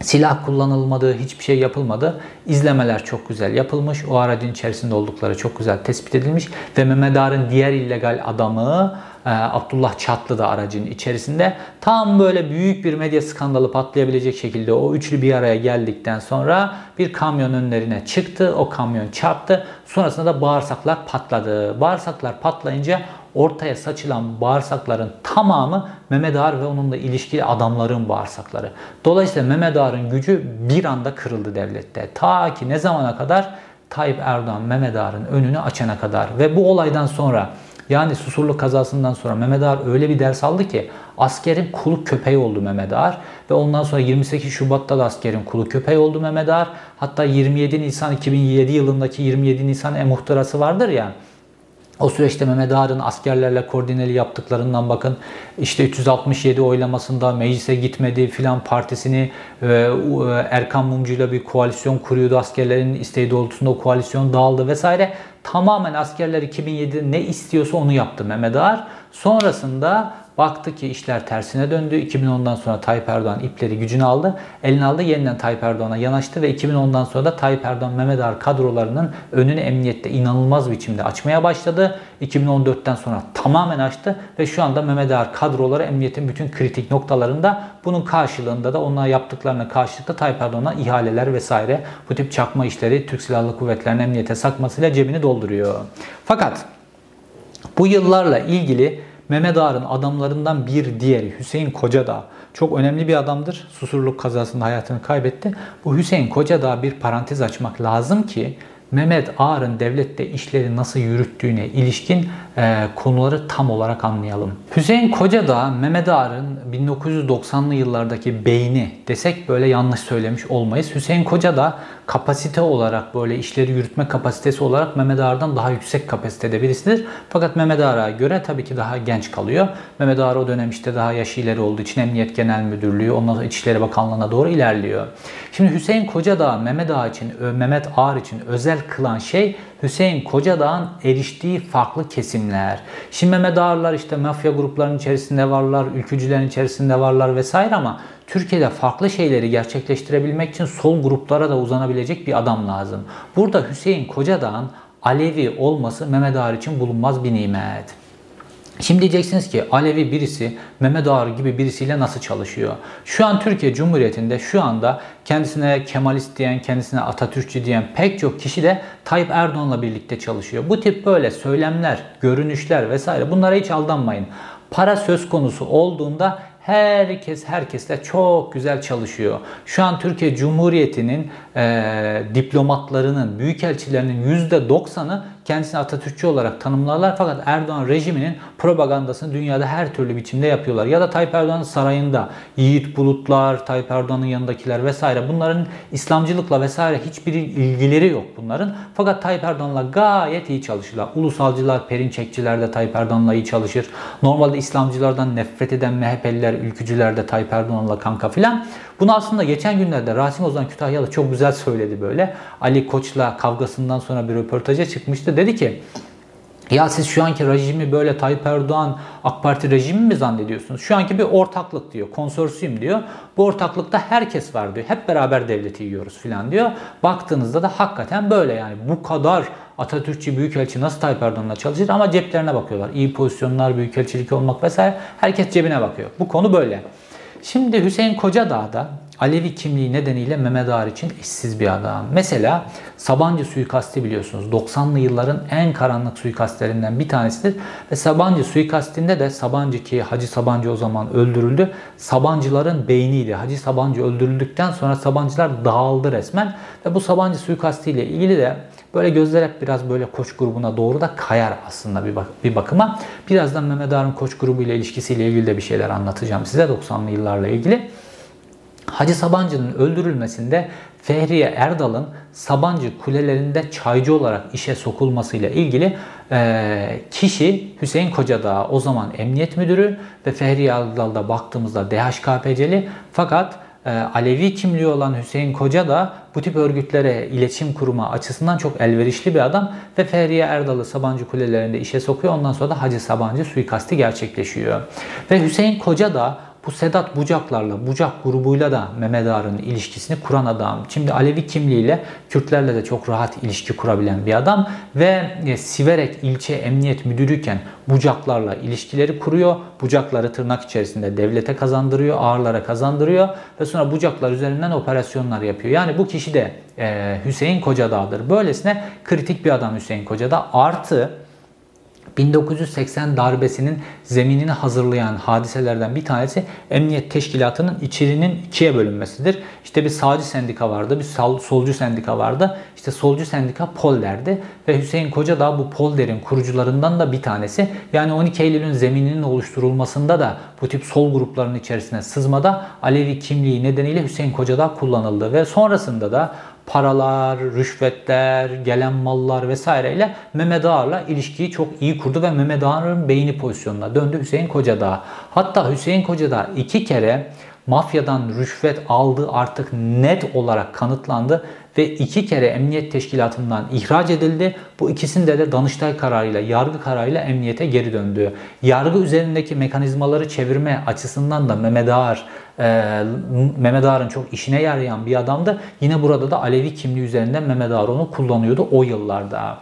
Speaker 1: Silah kullanılmadı, hiçbir şey yapılmadı. İzlemeler çok güzel yapılmış. O aracın içerisinde oldukları çok güzel tespit edilmiş. Ve Mehmet Ağar'ın diğer illegal adamı e, Abdullah Çatlı da aracın içerisinde. Tam böyle büyük bir medya skandalı patlayabilecek şekilde o üçlü bir araya geldikten sonra bir kamyon önlerine çıktı. O kamyon çarptı. Sonrasında da bağırsaklar patladı. Bağırsaklar patlayınca ortaya saçılan bağırsakların tamamı Mehmet Ağar ve onunla ilişkili adamların bağırsakları. Dolayısıyla Mehmet Ağar'ın gücü bir anda kırıldı devlette. Ta ki ne zamana kadar? Tayyip Erdoğan Mehmet Ağar'ın önünü açana kadar ve bu olaydan sonra yani Susurlu kazasından sonra Mehmet Ağar öyle bir ders aldı ki askerin kulu köpeği oldu Mehmet Ağar ve ondan sonra 28 Şubat'ta da askerin kulu köpeği oldu Mehmet Ağar. Hatta 27 Nisan 2007 yılındaki 27 Nisan e-muhtırası vardır ya o süreçte Mehmet Ağar'ın askerlerle koordineli yaptıklarından bakın. İşte 367 oylamasında meclise gitmedi filan partisini e, e, Erkan Mumcu ile bir koalisyon kuruyordu. Askerlerin isteği doğrultusunda o koalisyon dağıldı vesaire. Tamamen askerler 2007'de ne istiyorsa onu yaptı Mehmet Ağar. Sonrasında Baktı ki işler tersine döndü. 2010'dan sonra Tayyip Erdoğan ipleri gücünü aldı. Eline aldı yeniden Tayyip Erdoğan'a yanaştı ve 2010'dan sonra da Tayyip Erdoğan Mehmet Ağar kadrolarının önünü emniyette inanılmaz biçimde açmaya başladı. 2014'ten sonra tamamen açtı ve şu anda Mehmet Ağar kadroları emniyetin bütün kritik noktalarında bunun karşılığında da onlar yaptıklarına karşılıkta Tayyip Erdoğan'a ihaleler vesaire bu tip çakma işleri Türk Silahlı Kuvvetleri'nin emniyete sakmasıyla cebini dolduruyor. Fakat bu yıllarla ilgili Mehmet Ağar'ın adamlarından bir diğeri Hüseyin Kocadağ. Çok önemli bir adamdır. Susurluk kazasında hayatını kaybetti. Bu Hüseyin Kocadağ bir parantez açmak lazım ki Mehmet Ağar'ın devlette işleri nasıl yürüttüğüne ilişkin e, konuları tam olarak anlayalım. Hüseyin Koca da Mehmet Ağar'ın 1990'lı yıllardaki beyni desek böyle yanlış söylemiş olmayız. Hüseyin Koca da kapasite olarak böyle işleri yürütme kapasitesi olarak Mehmet Ağar'dan daha yüksek kapasitede birisidir. Fakat Mehmet Ağar'a göre tabii ki daha genç kalıyor. Mehmet Ağar o dönem işte daha yaşı ileri olduğu için Emniyet Genel Müdürlüğü, ondan sonra İçişleri Bakanlığı'na doğru ilerliyor. Şimdi Hüseyin Koca da Mehmet Ağar için, Mehmet Ağar için özel kılan şey Hüseyin Kocadağ'ın eriştiği farklı kesimler. Şimdi Mehmet Ağarlar işte mafya gruplarının içerisinde varlar, ülkücülerin içerisinde varlar vesaire ama Türkiye'de farklı şeyleri gerçekleştirebilmek için sol gruplara da uzanabilecek bir adam lazım. Burada Hüseyin Kocadağ'ın Alevi olması Mehmet Ağar için bulunmaz bir nimet. Şimdi diyeceksiniz ki Alevi birisi Mehmet Ağar gibi birisiyle nasıl çalışıyor? Şu an Türkiye Cumhuriyeti'nde şu anda kendisine Kemalist diyen, kendisine Atatürkçü diyen pek çok kişi de Tayyip Erdoğan'la birlikte çalışıyor. Bu tip böyle söylemler, görünüşler vesaire bunlara hiç aldanmayın. Para söz konusu olduğunda herkes herkesle çok güzel çalışıyor. Şu an Türkiye Cumhuriyeti'nin e, diplomatlarının, büyükelçilerinin %90'ı kendisini Atatürkçü olarak tanımlarlar fakat Erdoğan rejiminin propagandasını dünyada her türlü biçimde yapıyorlar. Ya da Tayyip Erdoğan'ın sarayında Yiğit Bulutlar, Tayyip Erdoğan'ın yanındakiler vesaire bunların İslamcılıkla vesaire hiçbir ilgileri yok bunların. Fakat Tayyip Erdoğan'la gayet iyi çalışırlar. Ulusalcılar, Perinçekçiler de Tayyip Erdoğan'la iyi çalışır. Normalde İslamcılardan nefret eden MHP'liler, ülkücüler de Tayyip Erdoğan'la kanka filan. Bunu aslında geçen günlerde Rasim Ozan Kütahyalı çok güzel söyledi böyle. Ali Koç'la kavgasından sonra bir röportaja çıkmıştı. Dedi ki ya siz şu anki rejimi böyle Tayyip Erdoğan AK Parti rejimi mi zannediyorsunuz? Şu anki bir ortaklık diyor, konsorsiyum diyor. Bu ortaklıkta herkes var diyor. Hep beraber devleti yiyoruz filan diyor. Baktığınızda da hakikaten böyle yani bu kadar Atatürkçü Büyükelçi nasıl Tayyip Erdoğan'la çalışır ama ceplerine bakıyorlar. İyi pozisyonlar, büyükelçilik olmak vesaire herkes cebine bakıyor. Bu konu böyle. Şimdi Hüseyin Kocadağ'da Alevi kimliği nedeniyle Mehmet Ağar için eşsiz bir adam. Mesela Sabancı suikasti biliyorsunuz 90'lı yılların en karanlık suikastlerinden bir tanesidir. Ve Sabancı suikastinde de Sabancı ki Hacı Sabancı o zaman öldürüldü. Sabancıların beyniydi. Hacı Sabancı öldürüldükten sonra Sabancılar dağıldı resmen. Ve bu Sabancı suikastiyle ilgili de Böyle gözler hep biraz böyle koç grubuna doğru da kayar aslında bir, bak bir bakıma. Birazdan Mehmet Ağar'ın koç grubu ile ilişkisiyle ilgili de bir şeyler anlatacağım size 90'lı yıllarla ilgili. Hacı Sabancı'nın öldürülmesinde Fehriye Erdal'ın Sabancı kulelerinde çaycı olarak işe sokulmasıyla ilgili e, kişi Hüseyin Kocadağ o zaman emniyet müdürü ve Fehriye Erdal'da baktığımızda DHKPC'li fakat e, Alevi kimliği olan Hüseyin Koca da bu tip örgütlere iletişim kurma açısından çok elverişli bir adam ve Fehriye Erdal'ı Sabancı Kulelerinde işe sokuyor. Ondan sonra da Hacı Sabancı suikasti gerçekleşiyor. Ve Hüseyin Koca da bu Sedat Bucaklarla, Bucak grubuyla da Mehmet Ağar'ın ilişkisini kuran adam. Şimdi Alevi kimliğiyle Kürtlerle de çok rahat ilişki kurabilen bir adam ve e, Siverek ilçe emniyet müdürüyken Bucaklarla ilişkileri kuruyor. Bucakları tırnak içerisinde devlete kazandırıyor, ağırlara kazandırıyor ve sonra Bucaklar üzerinden operasyonlar yapıyor. Yani bu kişi de e, Hüseyin Kocadağ'dır. Böylesine kritik bir adam Hüseyin Kocadağ. Artı 1980 darbesinin zeminini hazırlayan hadiselerden bir tanesi Emniyet Teşkilatı'nın içerinin ikiye bölünmesidir. İşte bir sağcı sendika vardı, bir solcu sendika vardı. İşte solcu sendika Polder'di ve Hüseyin Koca da bu Polder'in kurucularından da bir tanesi. Yani 12 Eylül'ün zemininin oluşturulmasında da bu tip sol grupların içerisine sızmada Alevi kimliği nedeniyle Hüseyin Koca da kullanıldı ve sonrasında da paralar, rüşvetler, gelen mallar vesaireyle Mehmet Ağar'la ilişkiyi çok iyi kurdu ve Mehmet Ağar'ın beyni pozisyonuna döndü Hüseyin Kocadağ. Hatta Hüseyin Kocadağ iki kere mafyadan rüşvet aldığı artık net olarak kanıtlandı ve iki kere emniyet teşkilatından ihraç edildi. Bu ikisinde de Danıştay kararıyla, yargı kararıyla emniyete geri döndü. Yargı üzerindeki mekanizmaları çevirme açısından da Mehmet Ağar, e, Mehmet Ağar'ın çok işine yarayan bir adamdı. Yine burada da Alevi kimliği üzerinden Mehmet Ağar onu kullanıyordu o yıllarda.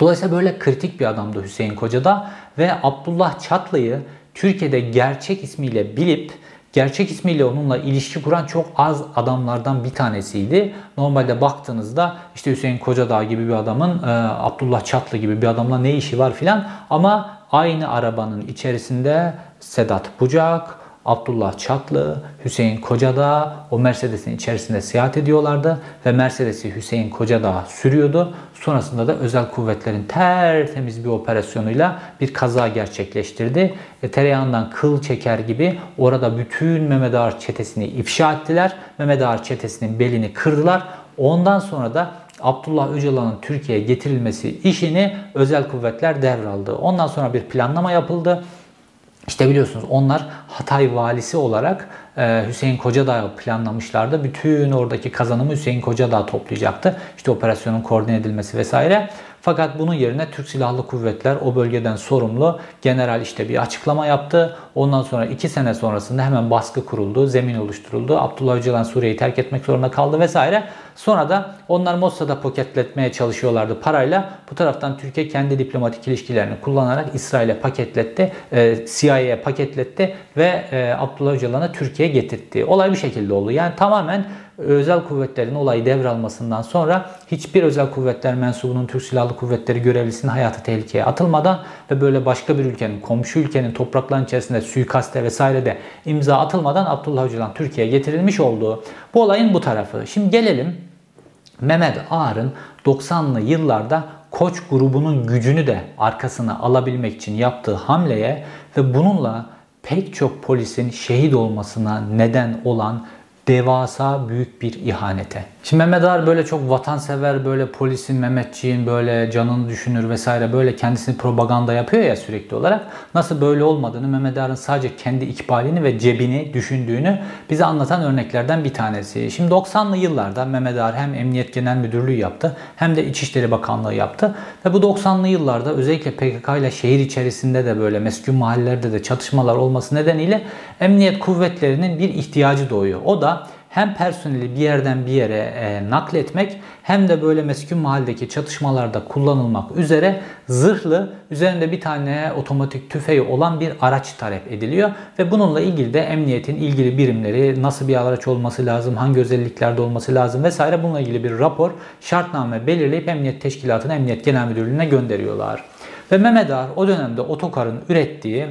Speaker 1: Dolayısıyla böyle kritik bir adamdı Hüseyin Koca'da ve Abdullah Çatlı'yı Türkiye'de gerçek ismiyle bilip gerçek ismiyle onunla ilişki kuran çok az adamlardan bir tanesiydi. Normalde baktığınızda işte Hüseyin Kocadağ gibi bir adamın, e, Abdullah Çatlı gibi bir adamla ne işi var filan ama aynı arabanın içerisinde Sedat Bucak, Abdullah Çatlı, Hüseyin Kocadağ o Mercedes'in içerisinde seyahat ediyorlardı ve Mercedes'i Hüseyin Kocadağ sürüyordu. Sonrasında da özel kuvvetlerin tertemiz bir operasyonuyla bir kaza gerçekleştirdi. E, tereyağından kıl çeker gibi orada bütün Mehmet Ağar çetesini ifşa ettiler. Mehmet Ağar çetesinin belini kırdılar. Ondan sonra da Abdullah Öcalan'ın Türkiye'ye getirilmesi işini özel kuvvetler devraldı. Ondan sonra bir planlama yapıldı. İşte biliyorsunuz onlar Hatay valisi olarak Hüseyin Kocadağ planlamışlardı. Bütün oradaki kazanımı Hüseyin Kocadağ toplayacaktı. İşte operasyonun koordine edilmesi vesaire. Fakat bunun yerine Türk Silahlı Kuvvetler o bölgeden sorumlu general işte bir açıklama yaptı. Ondan sonra iki sene sonrasında hemen baskı kuruldu, zemin oluşturuldu. Abdullah Öcalan Suriye'yi terk etmek zorunda kaldı vesaire. Sonra da onlar Mossad'a paketletmeye çalışıyorlardı parayla. Bu taraftan Türkiye kendi diplomatik ilişkilerini kullanarak İsrail'e paketletti, e, CIA'ye paketletti ve e, Abdullah Öcalan'ı Türkiye'ye getirtti. Olay bir şekilde oldu. Yani tamamen özel kuvvetlerin olayı devralmasından sonra hiçbir özel kuvvetler mensubunun Türk Silahlı Kuvvetleri görevlisinin hayatı tehlikeye atılmadan ve böyle başka bir ülkenin, komşu ülkenin topraklarının içerisinde suikaste vesaire de imza atılmadan Abdullah Öcalan Türkiye'ye getirilmiş olduğu bu olayın bu tarafı. Şimdi gelelim Mehmet Ağar'ın 90'lı yıllarda Koç grubunun gücünü de arkasına alabilmek için yaptığı hamleye ve bununla pek çok polisin şehit olmasına neden olan devasa büyük bir ihanete. Şimdi Mehmet Ağar böyle çok vatansever, böyle polisin, Mehmetçiğin böyle canını düşünür vesaire böyle kendisini propaganda yapıyor ya sürekli olarak. Nasıl böyle olmadığını, Mehmet Ağar'ın sadece kendi ikbalini ve cebini düşündüğünü bize anlatan örneklerden bir tanesi. Şimdi 90'lı yıllarda Mehmet Ağar hem Emniyet Genel Müdürlüğü yaptı hem de İçişleri Bakanlığı yaptı. Ve bu 90'lı yıllarda özellikle PKK ile şehir içerisinde de böyle meskun mahallelerde de çatışmalar olması nedeniyle emniyet kuvvetlerinin bir ihtiyacı doğuyor. O da hem personeli bir yerden bir yere e, nakletmek hem de böyle meskun mahalledeki çatışmalarda kullanılmak üzere zırhlı üzerinde bir tane otomatik tüfeği olan bir araç talep ediliyor ve bununla ilgili de emniyetin ilgili birimleri nasıl bir araç olması lazım, hangi özelliklerde olması lazım vesaire bununla ilgili bir rapor, şartname belirleyip emniyet teşkilatına, emniyet genel müdürlüğüne gönderiyorlar. Ve Mehmet Ağar o dönemde otokarın ürettiği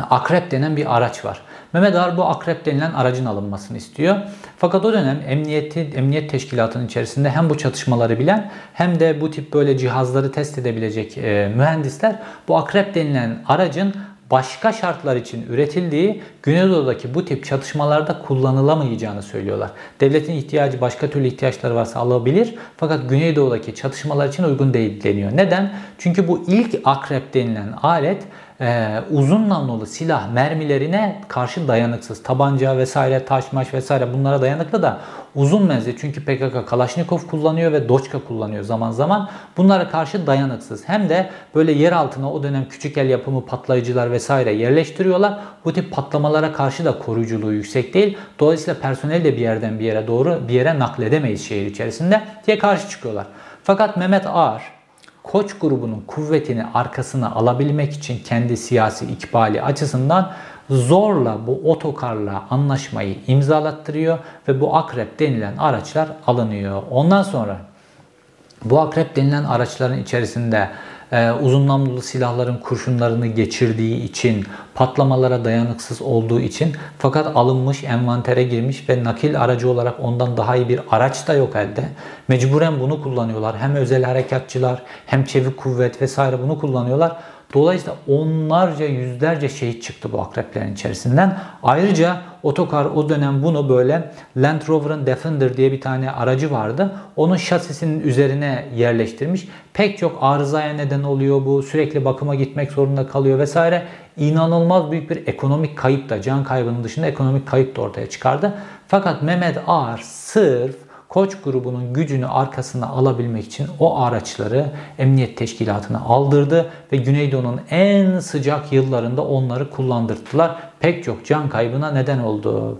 Speaker 1: Akrep denen bir araç var. Mehmet Ağar bu akrep denilen aracın alınmasını istiyor. Fakat o dönem emniyeti, emniyet teşkilatının içerisinde hem bu çatışmaları bilen hem de bu tip böyle cihazları test edebilecek e, mühendisler bu akrep denilen aracın başka şartlar için üretildiği Güneydoğu'daki bu tip çatışmalarda kullanılamayacağını söylüyorlar. Devletin ihtiyacı başka türlü ihtiyaçları varsa alabilir fakat Güneydoğu'daki çatışmalar için uygun değil deniyor. Neden? Çünkü bu ilk akrep denilen alet e, uzun namlulu silah mermilerine karşı dayanıksız. Tabanca vesaire, taş maş vesaire bunlara dayanıklı da uzun menzil. Çünkü PKK Kalaşnikov kullanıyor ve Doçka kullanıyor zaman zaman. Bunlara karşı dayanıksız. Hem de böyle yer altına o dönem küçük el yapımı patlayıcılar vesaire yerleştiriyorlar. Bu tip patlamalara karşı da koruyuculuğu yüksek değil. Dolayısıyla personel de bir yerden bir yere doğru bir yere nakledemeyiz şehir içerisinde diye karşı çıkıyorlar. Fakat Mehmet Ağar Koç grubunun kuvvetini arkasına alabilmek için kendi siyasi ikbali açısından zorla bu otokarla anlaşmayı imzalattırıyor ve bu akrep denilen araçlar alınıyor. Ondan sonra bu akrep denilen araçların içerisinde e, uzun namlulu silahların kurşunlarını geçirdiği için, patlamalara dayanıksız olduğu için fakat alınmış, envantere girmiş ve nakil aracı olarak ondan daha iyi bir araç da yok elde. Mecburen bunu kullanıyorlar. Hem özel harekatçılar hem çevik kuvvet vesaire bunu kullanıyorlar. Dolayısıyla onlarca yüzlerce şehit çıktı bu akreplerin içerisinden. Ayrıca otokar o dönem bunu böyle Land Rover'ın Defender diye bir tane aracı vardı. Onun şasisinin üzerine yerleştirmiş. Pek çok arızaya neden oluyor bu. Sürekli bakıma gitmek zorunda kalıyor vesaire. İnanılmaz büyük bir ekonomik kayıp da can kaybının dışında ekonomik kayıp da ortaya çıkardı. Fakat Mehmet Ağar sırf Koç grubunun gücünü arkasına alabilmek için o araçları emniyet teşkilatına aldırdı ve Güneydoğu'nun en sıcak yıllarında onları kullandırdılar. Pek çok can kaybına neden oldu.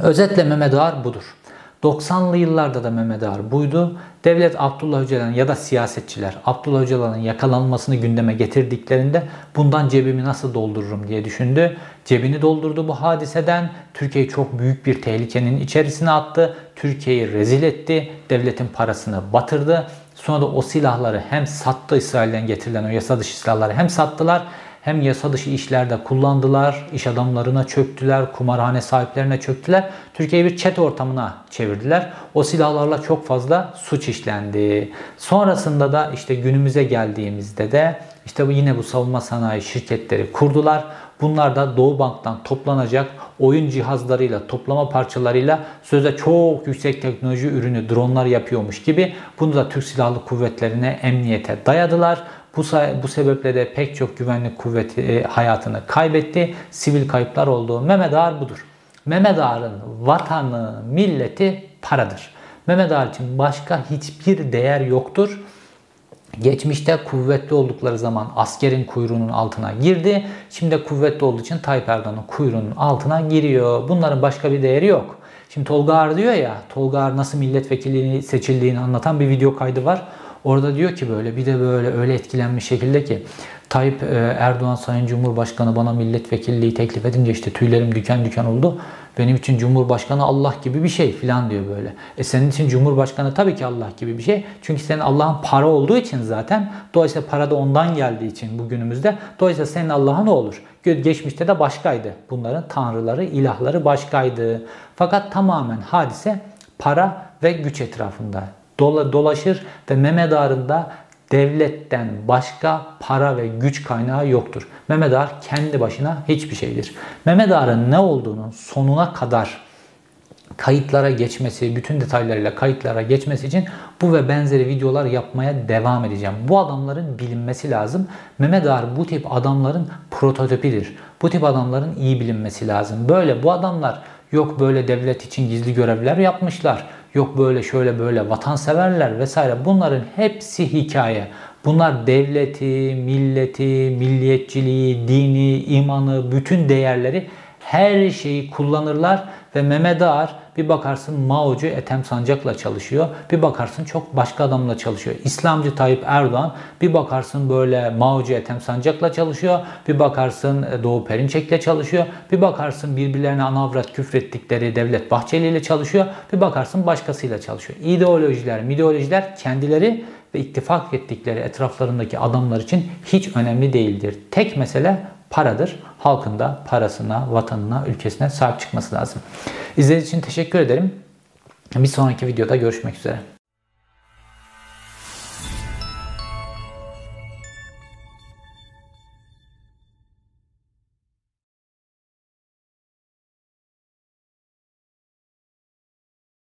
Speaker 1: Özetle Mehmet Ağar budur. 90'lı yıllarda da Mehmet Ağar buydu. Devlet Abdullah Öcalan ya da siyasetçiler Abdullah Öcalan'ın yakalanmasını gündeme getirdiklerinde bundan cebimi nasıl doldururum diye düşündü. Cebini doldurdu bu hadiseden. Türkiye'yi çok büyük bir tehlikenin içerisine attı. Türkiye'yi rezil etti. Devletin parasını batırdı. Sonra da o silahları hem sattı İsrail'den getirilen o yasa dışı silahları hem sattılar hem yasa dışı işlerde kullandılar, iş adamlarına çöktüler, kumarhane sahiplerine çöktüler. Türkiye'yi bir çet ortamına çevirdiler. O silahlarla çok fazla suç işlendi. Sonrasında da işte günümüze geldiğimizde de işte yine bu savunma sanayi şirketleri kurdular. Bunlar da Doğu Bank'tan toplanacak oyun cihazlarıyla, toplama parçalarıyla sözde çok yüksek teknoloji ürünü dronlar yapıyormuş gibi bunu da Türk Silahlı Kuvvetleri'ne, emniyete dayadılar. Bu, bu sebeple de pek çok güvenlik kuvveti e, hayatını kaybetti. Sivil kayıplar oldu. Mehmet Ağar budur. Mehmet Ağar'ın vatanı, milleti paradır. Mehmet Ağar için başka hiçbir değer yoktur. Geçmişte kuvvetli oldukları zaman askerin kuyruğunun altına girdi. Şimdi kuvvetli olduğu için Tayyip Erdoğan'ın kuyruğunun altına giriyor. Bunların başka bir değeri yok. Şimdi Tolga Ağar diyor ya, Tolga Ağar nasıl milletvekilliğini seçildiğini anlatan bir video kaydı var. Orada diyor ki böyle bir de böyle öyle etkilenmiş şekilde ki Tayyip e, Erdoğan Sayın Cumhurbaşkanı bana milletvekilliği teklif edince işte tüylerim diken diken oldu. Benim için Cumhurbaşkanı Allah gibi bir şey filan diyor böyle. E senin için Cumhurbaşkanı tabii ki Allah gibi bir şey. Çünkü senin Allah'ın para olduğu için zaten. Dolayısıyla para da ondan geldiği için bugünümüzde. Dolayısıyla senin Allah'ın olur? Geçmişte de başkaydı. Bunların tanrıları, ilahları başkaydı. Fakat tamamen hadise para ve güç etrafında dolaşır ve Mehmet Ağar'ın devletten başka para ve güç kaynağı yoktur. Mehmet Ağar kendi başına hiçbir şeydir. Mehmet Ağar'ın ne olduğunu sonuna kadar kayıtlara geçmesi, bütün detaylarıyla kayıtlara geçmesi için bu ve benzeri videolar yapmaya devam edeceğim. Bu adamların bilinmesi lazım. Mehmet Ağar bu tip adamların prototipidir. Bu tip adamların iyi bilinmesi lazım. Böyle bu adamlar yok böyle devlet için gizli görevler yapmışlar yok böyle şöyle böyle vatanseverler vesaire bunların hepsi hikaye. Bunlar devleti, milleti, milliyetçiliği, dini, imanı, bütün değerleri her şeyi kullanırlar ve Mehmet Ağar bir bakarsın Mao'cu Ethem Sancak'la çalışıyor. Bir bakarsın çok başka adamla çalışıyor. İslamcı Tayyip Erdoğan bir bakarsın böyle Mao'cu Ethem Sancak'la çalışıyor. Bir bakarsın e, Doğu Perinçek'le çalışıyor. Bir bakarsın birbirlerine anavrat küfrettikleri Devlet Bahçeli ile çalışıyor. Bir bakarsın başkasıyla çalışıyor. İdeolojiler, ideolojiler kendileri ve ittifak ettikleri etraflarındaki adamlar için hiç önemli değildir. Tek mesele paradır. Halkın da parasına, vatanına, ülkesine sahip çıkması lazım. İzlediğiniz için teşekkür ederim. Bir sonraki videoda görüşmek üzere.